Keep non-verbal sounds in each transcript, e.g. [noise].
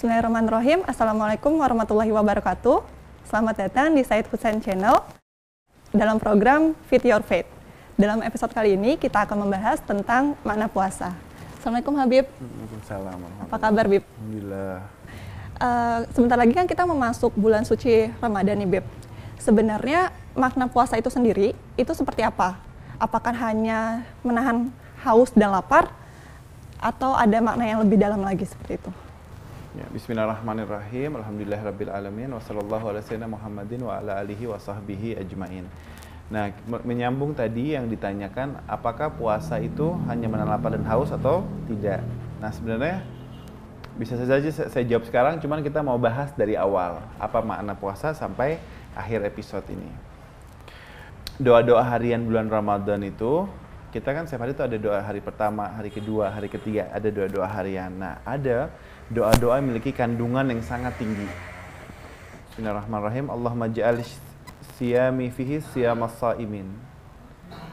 Bismillahirrahmanirrahim. Assalamualaikum warahmatullahi wabarakatuh. Selamat datang di Said Hussein Channel dalam program Fit Your Faith. Dalam episode kali ini kita akan membahas tentang makna puasa. Assalamualaikum Habib. Waalaikumsalam. Apa kabar Bib? Alhamdulillah. Uh, sebentar lagi kan kita memasuk bulan suci Ramadan nih Bib. Sebenarnya makna puasa itu sendiri itu seperti apa? Apakah hanya menahan haus dan lapar atau ada makna yang lebih dalam lagi seperti itu? Ya, Bismillahirrahmanirrahim. Alhamdulillahirabbil alamin wa sallallahu ala sayyidina Muhammadin wa ala alihi wa sahbihi ajmain. Nah, menyambung tadi yang ditanyakan apakah puasa itu hanya menahan lapar dan haus atau tidak. Nah, sebenarnya bisa saja saya jawab sekarang, cuman kita mau bahas dari awal apa makna puasa sampai akhir episode ini. Doa-doa harian bulan Ramadan itu kita kan setiap hari itu ada doa hari pertama, hari kedua, hari ketiga, ada doa-doa harian. Nah, ada doa-doa memiliki kandungan yang sangat tinggi. Bismillahirrahmanirrahim. Allahumma ja'al siyami fihi siyamas saimin.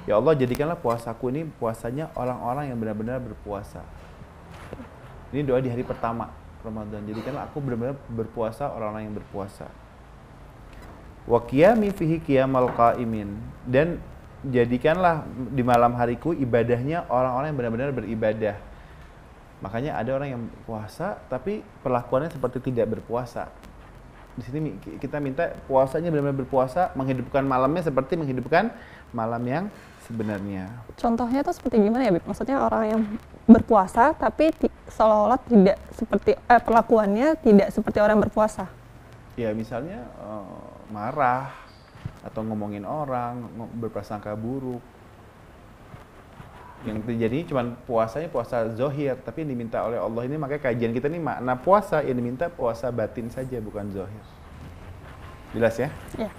Ya Allah, jadikanlah puasaku ini puasanya orang-orang yang benar-benar berpuasa. Ini doa di hari pertama Ramadan. Jadikanlah aku benar-benar berpuasa orang-orang yang berpuasa. Wa qiyami fihi qiyamal qaimin. Dan jadikanlah di malam hariku ibadahnya orang-orang yang benar-benar beribadah Makanya ada orang yang puasa tapi perlakuannya seperti tidak berpuasa. Di sini kita minta puasanya benar-benar berpuasa, menghidupkan malamnya seperti menghidupkan malam yang sebenarnya. Contohnya itu seperti gimana ya, Bib? Maksudnya orang yang berpuasa tapi seolah-olah tidak seperti eh, perlakuannya tidak seperti orang berpuasa. Ya, misalnya uh, marah atau ngomongin orang, berprasangka buruk, yang terjadi cuma puasanya puasa zohir tapi yang diminta oleh Allah ini makanya kajian kita ini makna puasa yang diminta puasa batin saja bukan zohir jelas ya? Ya.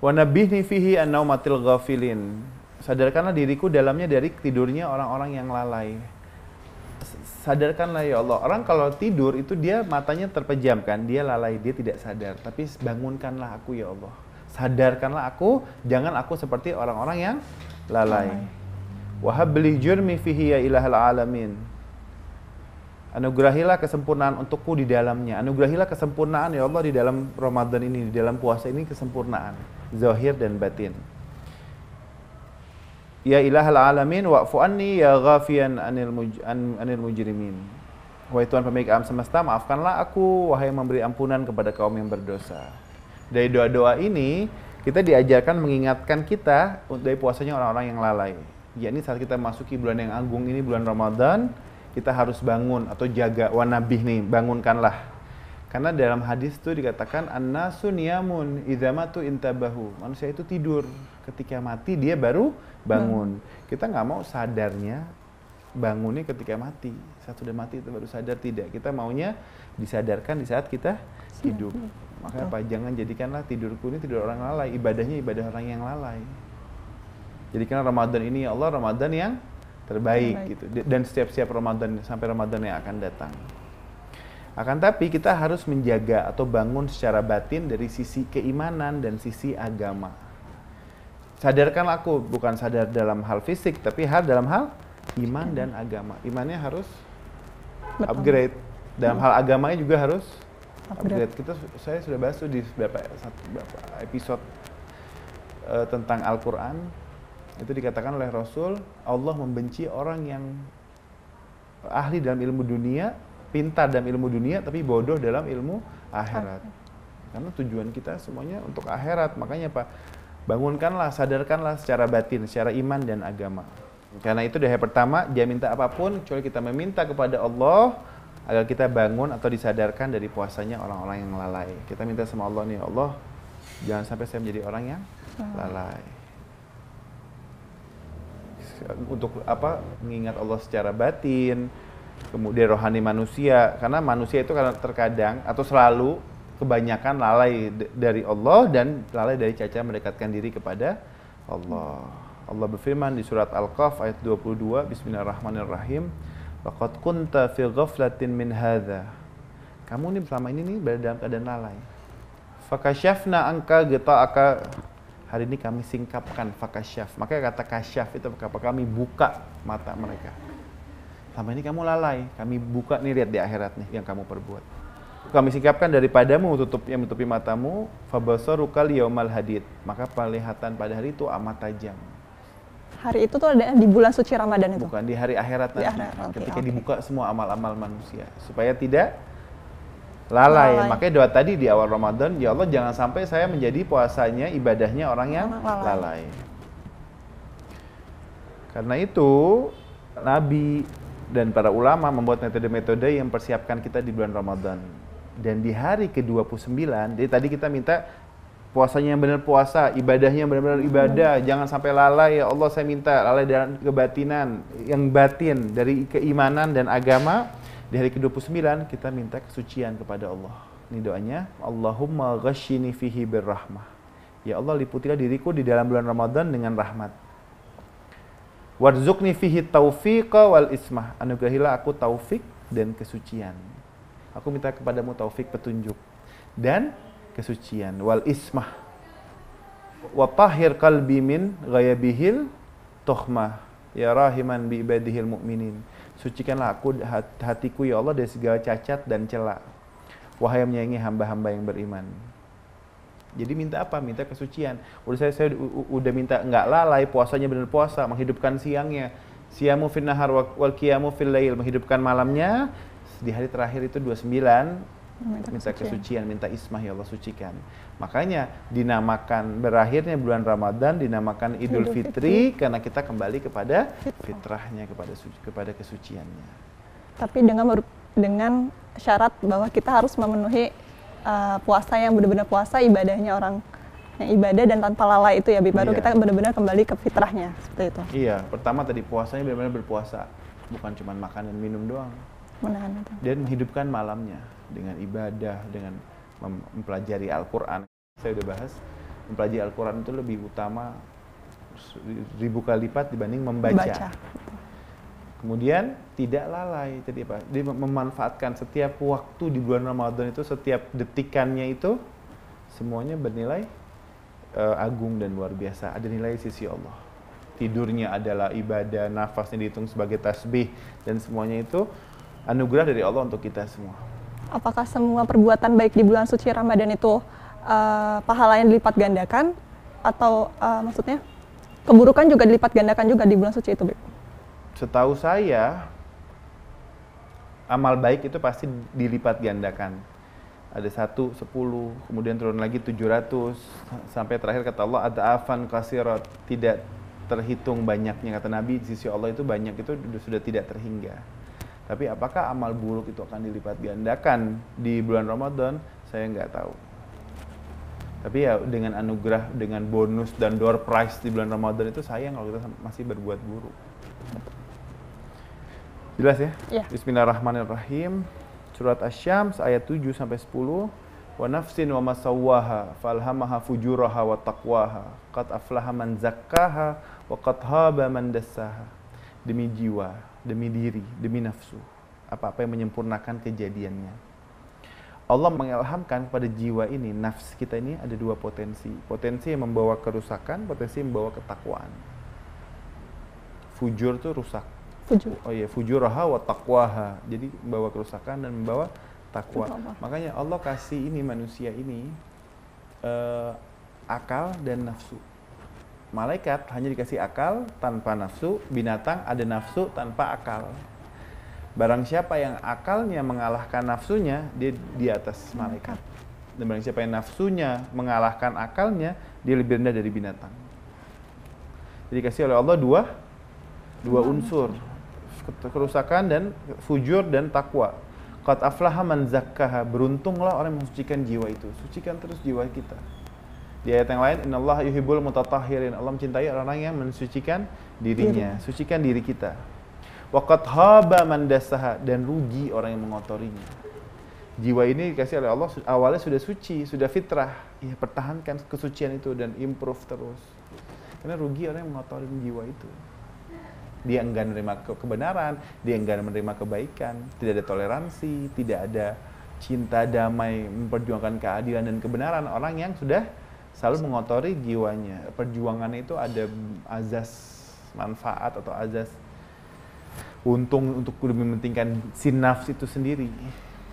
Wa nabihni fihi an-naumatil ghafilin. Sadarkanlah diriku dalamnya dari tidurnya orang-orang yang lalai. Sadarkanlah ya Allah. Orang kalau tidur itu dia matanya terpejam kan, dia lalai, dia tidak sadar. Tapi bangunkanlah aku ya Allah. Sadarkanlah aku, jangan aku seperti orang-orang yang lalai. Wahab beli jurmi fihi ya ilahal alamin. Anugerahilah kesempurnaan untukku di dalamnya. Anugerahilah kesempurnaan ya Allah di dalam Ramadan ini, di dalam puasa ini kesempurnaan. Zahir dan batin. Ya ilahal alamin wa'fu anni ya ghafian anil, muj, an, anil mujrimin. Wahai Tuhan pemilik alam semesta, maafkanlah aku, wahai memberi ampunan kepada kaum yang berdosa. Dari doa-doa ini, kita diajarkan mengingatkan kita dari puasanya orang-orang yang lalai. Ya ini saat kita masuki bulan yang agung ini bulan Ramadan, kita harus bangun atau jaga wanabih nih, bangunkanlah. Karena dalam hadis itu dikatakan an-nasu niyamun idzamatu intabahu. Manusia itu tidur, ketika mati dia baru bangun. Hmm. Kita nggak mau sadarnya bangunnya ketika mati. Saat sudah mati itu baru sadar tidak. Kita maunya disadarkan di saat kita hidup. Makanya apa? Jangan jadikanlah tidurku ini tidur orang lalai, ibadahnya ibadah orang yang lalai. Jadikan Ramadan ini ya Allah Ramadan yang terbaik, terbaik. gitu. Dan setiap-setiap Ramadan sampai Ramadan yang akan datang. Akan tapi kita harus menjaga atau bangun secara batin dari sisi keimanan dan sisi agama. Sadarkan aku bukan sadar dalam hal fisik tapi hal dalam hal iman dan agama. Imannya harus upgrade. Dalam hal agamanya juga harus upgrade. Kita saya sudah bahas di beberapa beberapa episode uh, tentang Al-Qur'an. Itu dikatakan oleh Rasul, Allah membenci orang yang ahli dalam ilmu dunia, pintar dalam ilmu dunia tapi bodoh dalam ilmu akhirat. Karena tujuan kita semuanya untuk akhirat. Makanya Pak, bangunkanlah, sadarkanlah secara batin, secara iman dan agama. Karena itu dari pertama, dia minta apa pun, kecuali kita meminta kepada Allah, agar kita bangun atau disadarkan dari puasanya orang-orang yang lalai. Kita minta sama Allah nih, Allah jangan sampai saya menjadi orang yang lalai. Untuk apa? Mengingat Allah secara batin, kemudian rohani manusia. Karena manusia itu karena terkadang atau selalu kebanyakan lalai dari Allah dan lalai dari caca mendekatkan diri kepada Allah. Allah berfirman di surat Al-Qaf ayat 22, Bismillahirrahmanirrahim. Waqad kunta fi ghaflatin min hadha. Kamu nih selama ini nih berada dalam keadaan lalai. Fakashafna angka aka hari ini kami singkapkan fakasyaf. Makanya kata kasyaf itu apa kami buka mata mereka. Selama ini kamu lalai, kami buka nih lihat di akhirat nih yang kamu perbuat. Kami sikapkan daripadamu tutup yang menutupi matamu, fabasarukal yaumal hadid. Maka penglihatan pada hari itu amat tajam. Hari itu tuh ada di bulan suci Ramadan itu. Bukan di hari akhirat Di nanti. akhirat, oke, ketika oke. dibuka semua amal-amal manusia supaya tidak lalai. Lalai. Makanya doa tadi di awal Ramadan, ya Allah jangan sampai saya menjadi puasanya ibadahnya orang yang lalai. lalai. Karena itu Nabi dan para ulama membuat metode-metode yang persiapkan kita di bulan Ramadan. Dan di hari ke-29, jadi tadi kita minta puasanya yang benar puasa, ibadahnya yang benar-benar ibadah, jangan sampai lalai ya Allah saya minta lalai dalam kebatinan, yang batin dari keimanan dan agama. Di hari ke-29 kita minta kesucian kepada Allah. Ini doanya, Allahumma ghashini fihi birrahmah. Ya Allah liputilah diriku di dalam bulan Ramadan dengan rahmat. Warzuqni fihi taufiqa wal ismah. Anugerahilah aku taufik dan kesucian. Aku minta kepadamu taufik petunjuk dan kesucian wal ismah. Wa tahhir qalbi min ghayabihil tuhmah. Ya rahiman bi ibadihil mu'minin. Sucikanlah aku hat- hatiku ya Allah dari segala cacat dan celak. Wahai yang menyayangi hamba-hamba yang beriman. Jadi minta apa? Minta kesucian. Udah saya, saya udah minta nggak lalai, puasanya benar puasa, menghidupkan siangnya. Siamu fin nahar wa- wal qiyamu fil lail, menghidupkan malamnya. Di hari terakhir itu 29 Minta minta kesucian. kesucian, minta ismah ya Allah sucikan. Makanya dinamakan berakhirnya bulan Ramadan dinamakan Idul Idul Fitri karena kita kembali kepada fitrahnya kepada suci, kepada kesuciannya. Tapi dengan dengan syarat bahwa kita harus memenuhi uh, puasa yang benar-benar puasa ibadahnya orang yang ibadah dan tanpa lalai itu ya, Bi. baru Iya. kita benar-benar kembali ke fitrahnya seperti itu. Iya, pertama tadi puasanya benar-benar berpuasa, bukan cuma makan dan minum doang. Menahan itu. dan menghidupkan malamnya dengan ibadah, dengan mem- mempelajari Al-Quran. Saya udah bahas, mempelajari Al-Quran itu lebih utama ribu kali lipat dibanding membaca. Baca. Kemudian tidak lalai, jadi apa? Dia mem- memanfaatkan setiap waktu di bulan Ramadan itu, setiap detikannya itu semuanya bernilai eh, agung dan luar biasa. Ada nilai sisi Allah. Tidurnya adalah ibadah, nafasnya dihitung sebagai tasbih dan semuanya itu anugerah dari Allah untuk kita semua. Apakah semua perbuatan baik di bulan suci Ramadan itu uh, pahalanya dilipat gandakan atau uh, maksudnya keburukan juga dilipat gandakan juga di bulan suci itu? Setahu saya amal baik itu pasti dilipat gandakan. Ada satu, sepuluh, kemudian turun lagi tujuh ratus, sampai terakhir kata Allah ada afan kasirat tidak terhitung banyaknya kata Nabi di sisi Allah itu banyak itu sudah tidak terhingga. Tapi apakah amal buruk itu akan dilipat gandakan di bulan Ramadan? Saya nggak tahu. Tapi ya dengan anugerah, dengan bonus dan door prize di bulan Ramadan itu sayang kalau kita masih berbuat buruk. Jelas ya? Iya. Bismillahirrahmanirrahim. Surat Asy-Syams ayat 7 sampai 10. Wa nafsin wa masawwaha falhamaha fujuraha wa taqwaha. Qad aflaha man zakkaha wa qad haba man dassaha. Demi jiwa, demi diri, demi nafsu. Apa-apa yang menyempurnakan kejadiannya. Allah mengilhamkan kepada jiwa ini, nafs kita ini ada dua potensi. Potensi yang membawa kerusakan, potensi yang membawa ketakwaan. Fujur itu rusak. Fujur. Oh iya, fujuraha wa taqwaha. Jadi membawa kerusakan dan membawa takwa. Makanya Allah kasih ini manusia ini eh, akal dan nafsu. Malaikat hanya dikasih akal tanpa nafsu, binatang ada nafsu tanpa akal. Barang siapa yang akalnya mengalahkan nafsunya, dia di atas malaikat. Dan barang siapa yang nafsunya mengalahkan akalnya, dia lebih rendah dari binatang. Jadi dikasih oleh Allah dua dua unsur kerusakan dan fujur dan takwa. Qad aflaha man zakkaha. Beruntunglah orang yang mensucikan jiwa itu. Sucikan terus jiwa kita. Di ayat yang lain, innallaha yuhibbul mutatahhirin. Allah mencintai orang yang mensucikan dirinya, sucikan diri kita. Wa qad haba man dassaha dan rugi orang yang mengotorinya. Jiwa ini dikasih oleh Allah awalnya sudah suci, sudah fitrah. Ya, pertahankan kesucian itu dan improve terus. Karena rugi orang yang mengotori jiwa itu dia enggan menerima ke- kebenaran, dia enggan menerima kebaikan, tidak ada toleransi, tidak ada cinta damai, memperjuangkan keadilan dan kebenaran orang yang sudah selalu mengotori jiwanya. Perjuangannya itu ada azas manfaat atau azas untung untuk lebih mementingkan si nafs itu sendiri.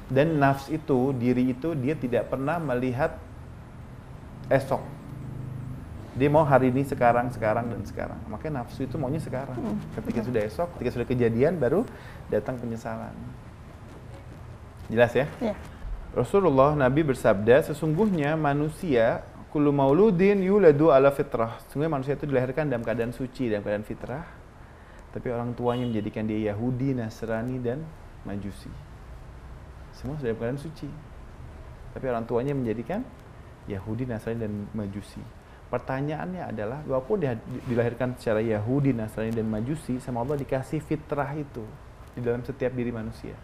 Dan nafs itu, diri itu dia tidak pernah melihat esok. Dia mau hari ini sekarang, sekarang dan sekarang. Makanya nafsu itu maunya sekarang. Hmm, ketika betul. sudah esok, ketika sudah kejadian baru datang penyesalan. Jelas ya? Ya. Rasulullah Nabi bersabda, sesungguhnya manusia kullu mauludin yuladu ala fitrah. Sesungguhnya manusia itu dilahirkan dalam keadaan suci, dalam keadaan fitrah. Tapi orang tuanya menjadikan dia Yahudi, Nasrani dan Majusi. Semua sudah dalam keadaan suci. Tapi orang tuanya menjadikan Yahudi, Nasrani dan Majusi. Pertanyaannya adalah, walaupun dia dilahirkan secara Yahudi, Nasrani dan Majusi, sama Allah dikasih fitrah itu di dalam setiap diri manusia.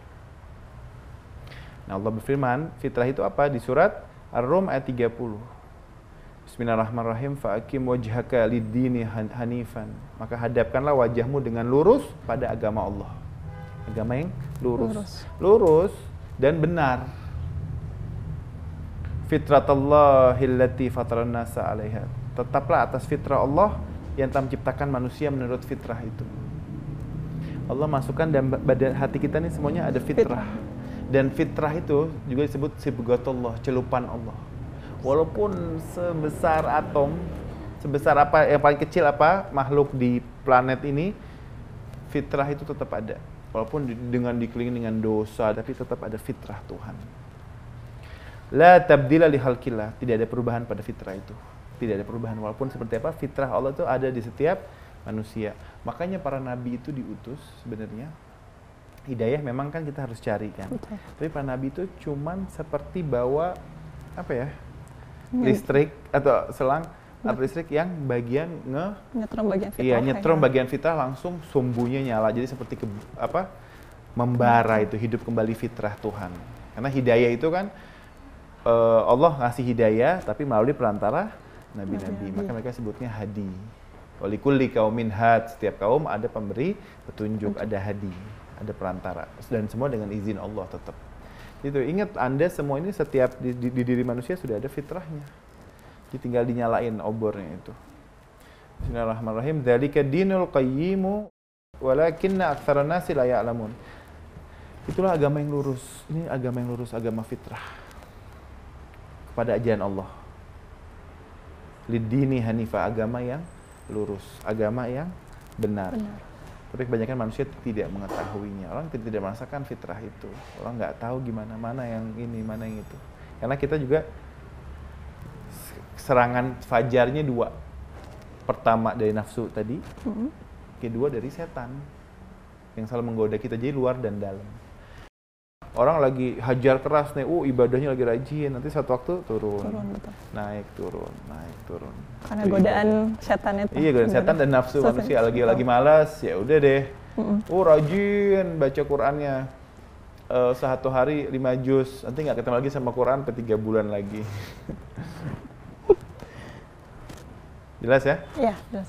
Nah Allah berfirman, fitrah itu apa? Di surat Ar-Rum ayat 30. Bismillahirrahmanirrahim. Fa'akim wajhaka lid-dini han- hanifan. Maka hadapkanlah wajahmu dengan lurus pada agama Allah. Agama yang lurus. Lurus. Lurus dan benar. Fitratallahillati fataran nasa 'alaiha. Tetaplah atas fitrah Allah yang telah menciptakan manusia menurut fitrah itu. Allah masukkan dalam badan hati kita nih semuanya ada fitrah. Fitrah. Dan fitrah itu juga disebut sibgatullah, celupan Allah. Walaupun sebesar atom, sebesar apa yang paling kecil apa makhluk di planet ini, fitrah itu tetap ada. Walaupun di- dengan dikelilingi dengan dosa, tapi tetap ada fitrah Tuhan. La tabdila li halkillah, tidak ada perubahan pada fitrah itu. Tidak ada perubahan walaupun seperti apa fitrah Allah itu ada di setiap manusia. Makanya para nabi itu diutus sebenarnya hidayah memang kan kita harus cari kan. Betul. Tapi para nabi itu cuman seperti bawa apa ya? Hmm. listrik atau selang atau listrik yang bagian nge Nyetrum bagian fitrah. Iya, ya. nyetrum bagian fitrah langsung sumbunya nyala. Jadi seperti ke, apa? membara itu hidup kembali fitrah Tuhan. Karena hidayah itu kan eh, Allah ngasih hidayah tapi melalui perantara nabi-nabi. Maka mereka sebutnya hadi. Walikulli kaumin had. Setiap kaum ada pemberi petunjuk, ada hadi, ada perantara. Dan semua dengan izin Allah tetap. Itu ingat Anda semua ini setiap di, di- di diri manusia sudah ada fitrahnya. Jadi tinggal dinyalain obornya itu. Bismillahirrahmanirrahim. Dzalika dinul qayyimu walakinna aktsaran nasi la ya'lamun. Itulah agama yang lurus. Ini agama yang lurus, agama fitrah. Kepada ajaran Allah. Lidini hanifah, agama yang lurus, agama yang benar. Benar. Tapi kebanyakan manusia tidak mengetahuinya. Orang tidak, tidak merasakan fitrah itu. Orang nggak tahu gimana mana yang ini, mana yang itu. Karena kita juga se- serangan fajarnya dua. Pertama dari nafsu tadi, Mm-mm. kedua dari setan yang selalu menggoda kita jadi luar dan dalam. Orang lagi hajar keras nih, uh ibadahnya lagi rajin, nanti satu waktu turun, Turun betul. naik turun, naik turun. Karena Itu godaan ibadah. setan itu. Iya, godaan setan dan nafsu Setan. manusia lagi lagi malas, ya udah deh. Mm-mm. Oh rajin baca Qurannya Eh, satu hari lima juz nanti nggak ketemu lagi sama Quran sampai tiga bulan lagi [laughs] jelas ya Iya, jelas.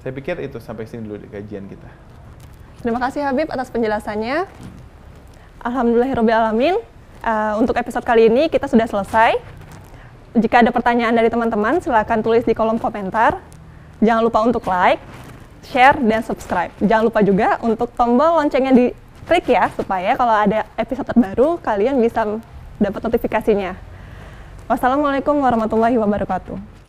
saya pikir itu sampai sini dulu di kajian kita Terima kasih Habib atas penjelasannya. Alhamdulillahirobbilalamin. Uh, untuk episode kali ini kita sudah selesai. Jika ada pertanyaan dari teman-teman, silakan tulis di kolom komentar. Jangan lupa untuk like, share, dan subscribe. Jangan lupa juga untuk tombol loncengnya diklik ya, supaya kalau ada episode terbaru, kalian bisa dapat notifikasinya. Wassalamualaikum warahmatullahi wabarakatuh.